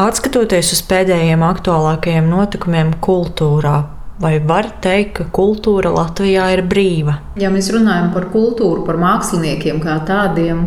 Atskatoties uz pēdējiem aktuālākajiem notikumiem kultūrā, vai var teikt, ka kultūra Latvijā ir brīva? Ja mēs runājam par kultūru, par māksliniekiem kā tādiem,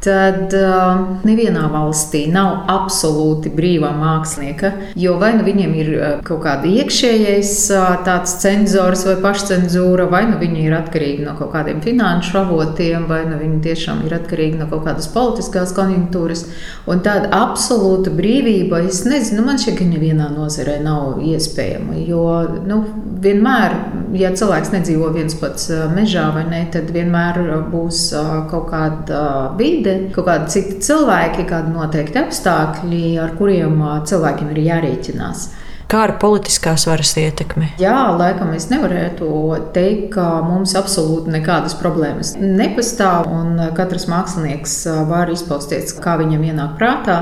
tad uh, nevienā valstī nav absolūti brīvā mākslinieka. Jo vai nu viņiem ir uh, kaut kāda iekšējais uh, tāds cenzors vai pašcensūra, vai nu viņi ir atkarīgi no kaut kādiem finanšu avotiem, vai nu viņi tiešām ir atkarīgi no kaut kādas politiskās konjunktūras. Un tāda absolūta brīvība, es nezinu, man šķiet, ka nevienā nozarē nav iespējama. Jo nu, vienmēr, ja cilvēks nedzīvo viens pats mežā vai ne, tad vienmēr būs kaut kāda vide vide, kaut kādi citi cilvēki, kādi noteikti apstākļi, ar kuriem cilvēkiem ir jārēķinās. Kā ar politiskās varas ietekmi? Jā, laikam es nevarētu teikt, ka mums absolūti nekādas problēmas nepastāv. Un katrs mākslinieks var izpausties, kā viņam ienāk prātā.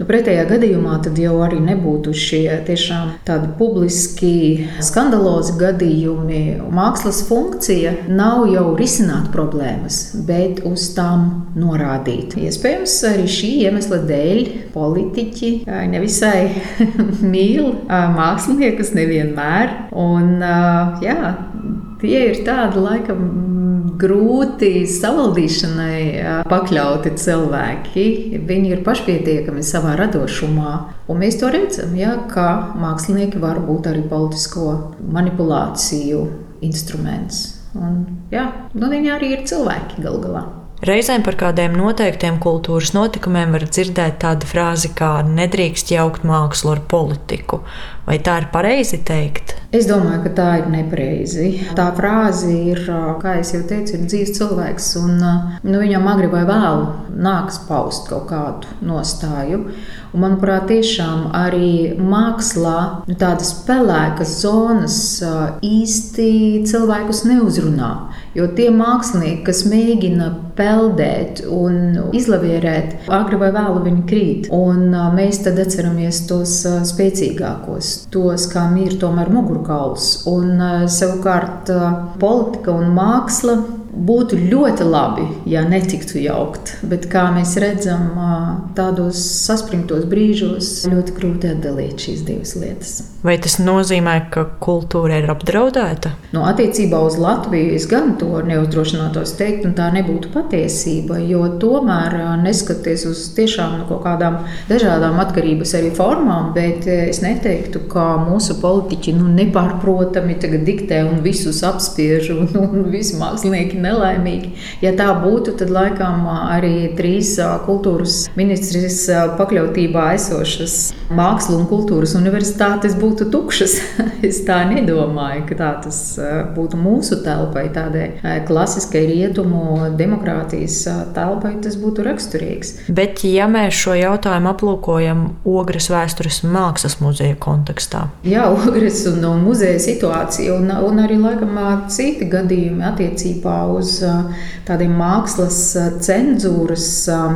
Nu, pretējā gadījumā tad jau arī nebūtu šie tiešām tādi publiski skandalozi gadījumi. Mākslas funkcija nav jau risināt problēmas, bet uz tām norādīt. Iespējams, arī šī iemesla dēļ politiķi nevisai mīl māksliniekus nevienmēr. Un, jā, tie ir tādi laikam grūti savaldīšanai pakļauti cilvēki. Viņi ir pašpietiekami savā radošumā. Un mēs to redzam, ja, ka mākslinieki var būt arī politisko manipulāciju instruments. Un, jā, nu, viņi arī ir cilvēki galu galā. Reizēm par kādiem noteiktiem kultūras notikumiem var dzirdēt tādu frāzi, kā nedrīkst jaukt mākslu ar politiku. Vai tā ir pareizi teikt? Es domāju, ka tā ir nepareizi. Tā frāze ir, kā jau teicu, ir dzīves cilvēks, un nu, viņam agri vai vēlu nāks paust kaut kādu nostāju. Un, manuprāt, tiešām arī mākslā nu, tādas pelēkas zonas īsti cilvēkus neuzrunā. Jo tie mākslinieki, kas mēģina peldēt un izlavierēt, agri vai vēlu viņi krīt. Un mēs tad atceramies tos spēcīgākos, tos, kam ir tomēr mugurkauls. Un savukārt politika un māksla būtu ļoti labi, ja netiktu jaukt. Bet kā mēs redzam, tādos saspringtos brīžos ļoti grūti atdalīt šīs divas lietas. Vai tas nozīmē, ka kultūra ir apdraudēta? No, nu, attiecībā uz Latviju es gan to neuzdrošinātos teikt, un tā nebūtu patiesība. Jo tomēr, neskatoties uz tiešām no kaut kādām dažādām atkarības arī formām, bet es neteiktu, ka mūsu politiķi nu, nepārprotami diktē un visus apspiež, un, un visi mākslinieki nelaimīgi. Ja tā būtu, tad laikam arī trīs kultūras ministrijas pakļautībā esošas mākslas un kultūras universitātes būtu tukšas. es tā nedomāju, ka tā tas būtu mūsu telpai, tādai klasiskai rietumu demokrātijas telpai, tas būtu raksturīgs. Bet, ja mēs šo jautājumu aplūkojam Ogres vēstures mākslas muzeja kontekstā, Jā, Ogres un, un muzeja situācija, un, un arī laikam citi gadījumi attiecībā uz tādiem mākslas cenzūras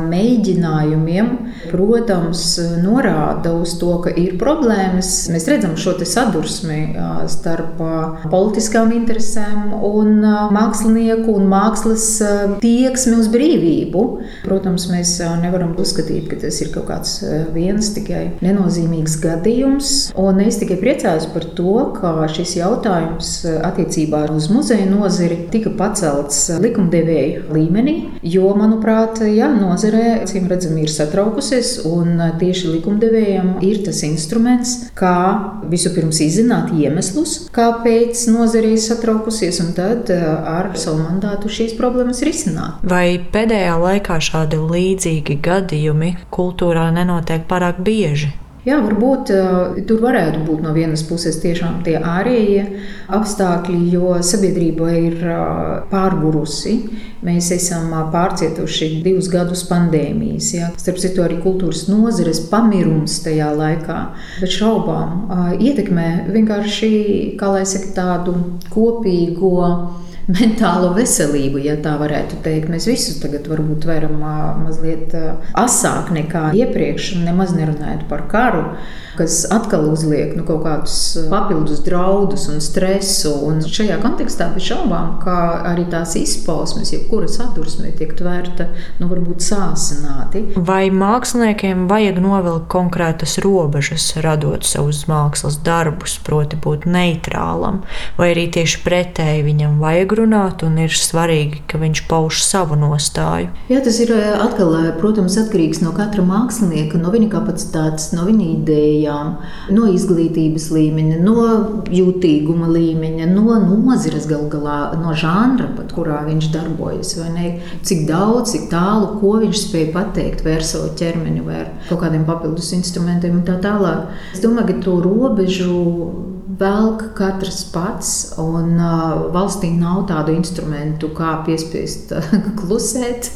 mēģinājumiem, protams, norāda uz to, ka ir problēmas. Mēs redzam, šo sadursmi starp politiskām interesēm un mākslinieku un mākslas tieksmi uz brīvību. Protams, mēs nevaram uzskatīt, ka tas ir kaut kāds viens tikai nenozīmīgs gadījums. Un es tikai priecājos par to, ka šis jautājums attiecībā uz muzeja nozari tika pacelts likumdevēju līmenī, jo, manuprāt, jā, nozarē, acīm redzami, ir satraukusies, un tieši likumdevējiem ir tas instruments, kā vispirms izzināt iemeslus, kāpēc nozarē ir satraukusies, un tad eh, ar savu mandātu šīs problēmas risināt. Vai pēdējā laikā šādi līdzīgi gadījumi kultūrā nenotiek pārāk bieži? Jā, varbūt uh, tur varētu būt no vienas puses tiešām tie ārējie apstākļi, jo sabiedrība ir uh, pārgurusi. Mēs esam uh, pārcietuši divus gadus pandēmijas. Jā. Starp citu, arī kultūras nozares pamirums tajā laikā. Bet šaubām ietekmē vienkārši, saka, tādu kopīgo mentālo veselību, ja tā varētu teikt. Mēs visus tagad varbūt varam mazliet asāk nekā iepriekš, nemaz nerunājot par karu kas atkal uzliek nu, kaut kādus papildus draudus un stresu. Un šajā kontekstā bez šaubām, kā arī tās izpausmes, jebkura sadursme tiek tvērta, nu, varbūt sāsināti. Vai māksliniekiem vajag novilkt konkrētas robežas, radot savus mākslas darbus, proti, būt neitrālam, vai arī tieši pretēji viņam vajag runāt un ir svarīgi, ka viņš pauž savu nostāju? Jā, tas ir atkal, protams, atkarīgs no katra mākslinieka, no viņa kapacitātes, no viņa idejas iespējām, no izglītības līmeņa, no jūtīguma līmeņa, no nozares gal galā, no žanra, pat, kurā viņš darbojas. Cik daudz, cik tālu, ko viņš spēja pateikt ar savu ķermeni vai ar kaut kādiem papildus instrumentiem un tā tālāk. Es domāju, ka to robežu velk katrs pats, un uh, valstī nav tādu instrumentu, kā piespiest uh, klusēt.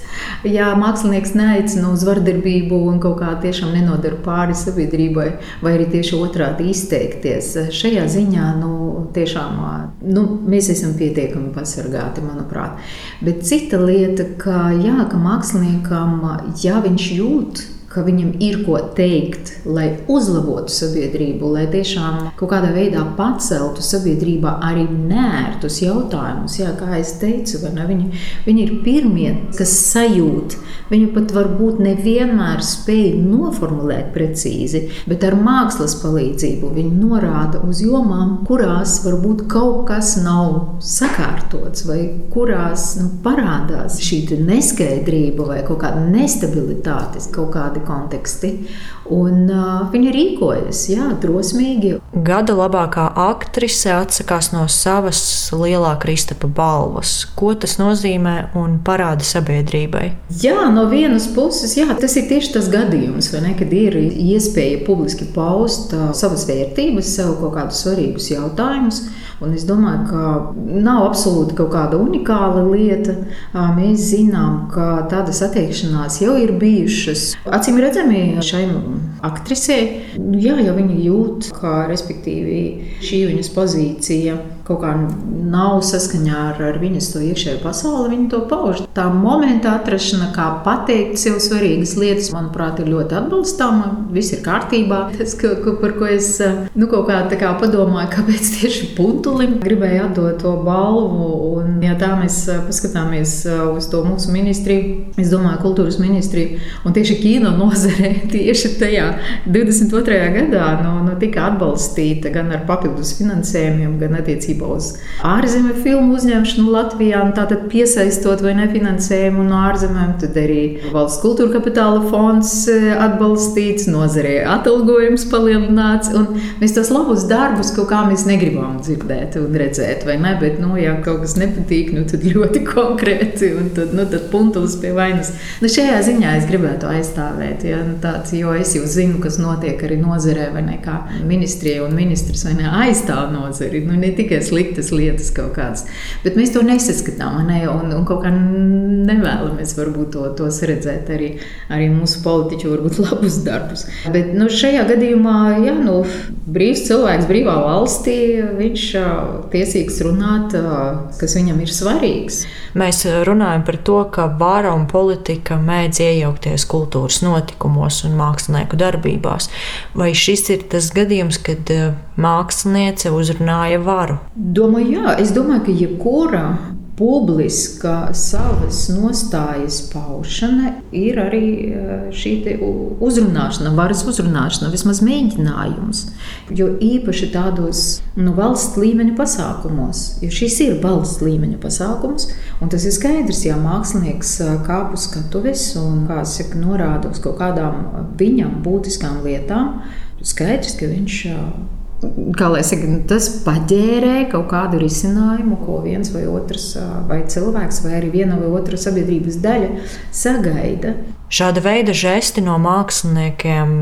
Ja mākslinieks neaicina uz vardarbību un kaut kā tiešām nenodara pāri sabiedrībai, vai arī tieši otrādi izteikties, šajā ziņā nu, tiešām nu, mēs esam pietiekami pasargāti, manuprāt. Bet cita lieta, ka, jā, ka māksliniekam, ja viņš jūt, ka viņam ir ko teikt, lai uzlabotu sabiedrību, lai tiešām kaut kādā veidā paceltu sabiedrībā arī nērtus jautājumus. Jā, kā jau teicu, viņi, viņi ir pirmie, kas sajūt. Viņi pat varbūt nevienmēr spēj noformulēt precīzi, bet ar mākslas palīdzību viņi norāda uz jomām, kurās varbūt kaut kas nav sakārtots, vai kurās nu, parādās šī neskaidrība vai kaut kāda nestabilitāte, kaut kādi konteksti. Un, uh, viņa rīkojas jā, drosmīgi. Gada labākā aktrise atsakās no savas lielā Kristapa balvas. Ko tas nozīmē un parāda sabiedrībai? Jā, no vienas puses, jā, tas ir tieši tas gadījums, ne, kad ir iespēja publiski paust uh, savas vērtības, sev kaut kādus svarīgus jautājumus. Un es domāju, ka nav absolūti kaut kāda unikāla lieta. Mēs zinām, ka tādas attiekšanās jau ir bijušas. Acīm redzami, šai aktrisei, jā, jau viņa jūt, ka respektīvi šī viņas pozīcija kaut kā nav saskaņā ar, ar viņas to iekšējo pasauli, viņa to pauž. Tā momenta atrašana, kā pateikt sev svarīgas lietas, manuprāt, ir ļoti atbalstāma. Viss ir kārtībā. Tas, ka, ka, par ko es nu, kaut kā, kā padomāju, kāpēc tieši Puntulim gribēju atdot to balvu. Un, ja tā mēs paskatāmies uz to mūsu ministriju, es domāju, kultūras ministriju un tieši kino nozarē, tieši tajā 22. gadā nu, nu, tika atbalstīta gan ar papildus finansējumiem, gan attiecībā attiecībā uz ārzemju filmu uzņemšanu Latvijā, tātad piesaistot vai nefinansējumu no ārzemēm, tad arī valsts kultūra kapitāla fonds e, atbalstīts, nozarē atalgojums palielināts, mēs tos labus darbus kaut kā mēs negribam dzirdēt un redzēt, vai ne, bet, nu, ja kaut kas nepatīk, nu, tad ļoti konkrēti, un tad, nu, tad puntulis pie vainas. Nu, šajā ziņā es gribētu aizstāvēt, ja, nu, tāds, jo es jau zinu, kas notiek arī nozarē, vai ne, kā ministrija un ministrs, vai ne, aizstāv nozari, nu, ne tikai sliktas lietas kaut kādas. Bet mēs to nesaskatām ne? un, un kaut kā nevēlamies varbūt to, tos redzēt arī, arī mūsu politiķu varbūt labus darbus. Bet nu, šajā gadījumā, jā, nu, brīvs cilvēks brīvā valstī, viņš tiesīgs runāt, kas viņam ir svarīgs. Mēs runājam par to, ka vāra un politika mēdz iejaukties kultūras notikumos un mākslinieku darbībās. Vai šis ir tas gadījums, kad māksliniece uzrunāja varu? Domāju, jā, es domāju, ka jebkura publiska savas nostājas paušana ir arī eh, šī uzrunāšana, varas uzrunāšana, vismaz mēģinājums. Jo īpaši tādos nu, valsts līmeņa pasākumos, jo šis ir valsts līmeņa pasākums, un tas ir skaidrs, ja mākslinieks eh, kāp uz skatuves un saka, norāda uz kaut kādām viņam būtiskām lietām, skaidrs, ka viņš kā lai saka, tas paģērē kaut kādu risinājumu, ko viens vai otrs, vai cilvēks, vai arī viena vai otra sabiedrības daļa sagaida. Šāda veida žesti no māksliniekiem,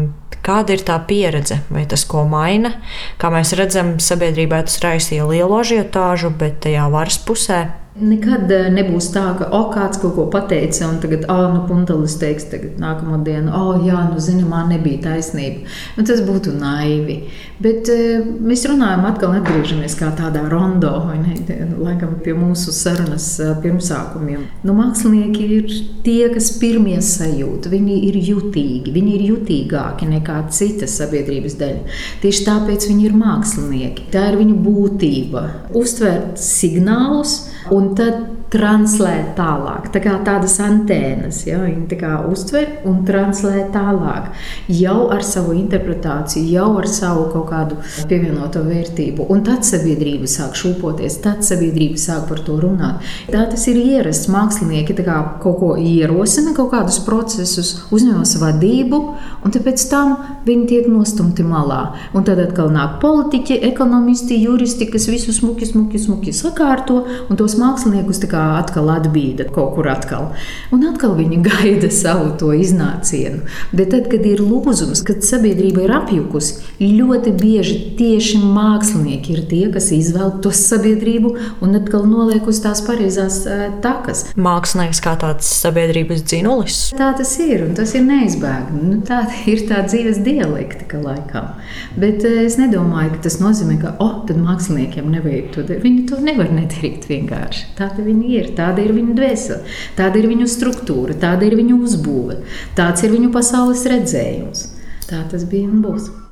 kāda ir tā pieredze, vai tas ko maina? Kā mēs redzam, sabiedrībā tas raisīja lielu ažiotāžu, bet tajā varas pusē Nekad eh, nebūs tā, ka oh, kāds kaut ko pateica, un tagad, ah, oh, nu, puntelis teiks, tagad nākamā diena, oh, jā, nu, zini, man nebija taisnība. Nu, tas būtu naivi. Bet uh, mēs runājam, atkal atgriežamies kā tādā rondo, vai ne? Laikam pie mūsu sarunas uh, pirmsākumiem. Nu, mākslinieki ir tie, kas pirmie sajūt. Viņi ir jutīgi, viņi ir jutīgāki nekā citas sabiedrības daļa. Tieši tāpēc viņi ir mākslinieki. Tā ir viņu būtība. Uztvert signālus un tad translēt tālāk. Tā kā tādas antēnas, ja, viņi tā kā uztver un translē tālāk. Jau ar savu interpretāciju, jau ar savu kaut kādu pievienoto vērtību. Un tad sabiedrība sāk šūpoties, tad sabiedrība sāk par to runāt. Tā tas ir ierasts. Mākslinieki kā kaut ko ierosina, kaut kādus procesus, uzņemas vadību, un pēc tam viņi tiek nostumti malā. Un tad atkal nāk politiķi, ekonomisti, juristi, kas visu smuki, smuki, smuki sakārto, un tos māksliniekus tā kā atkal atbīda kaut kur atkal. Un atkal viņi gaida savu to iznācienu. Bet tad, kad ir lūzums, kad sabiedrība ir apjukusi, ļoti bieži tieši mākslinieki ir tie, kas izvēl to sabiedrību un atkal noliek uz tās pareizās takas. Mākslinieks kā tāds sabiedrības dzinulis. Tā tas ir, un tas ir neizbēgami. Nu, tā ir tā dzīves dialektika laikam. Bet es nedomāju, ka tas nozīmē, ka oh, māksliniekiem nevajag to darīt. Viņi to nevar nedarīt vienkārši. Tā viņi ir, tāda ir viņu dvēsele, tāda ir viņu struktūra, tāda ir viņu uzbūve, tāds ir viņu pasaules redzējums. Tā tas bija un būs.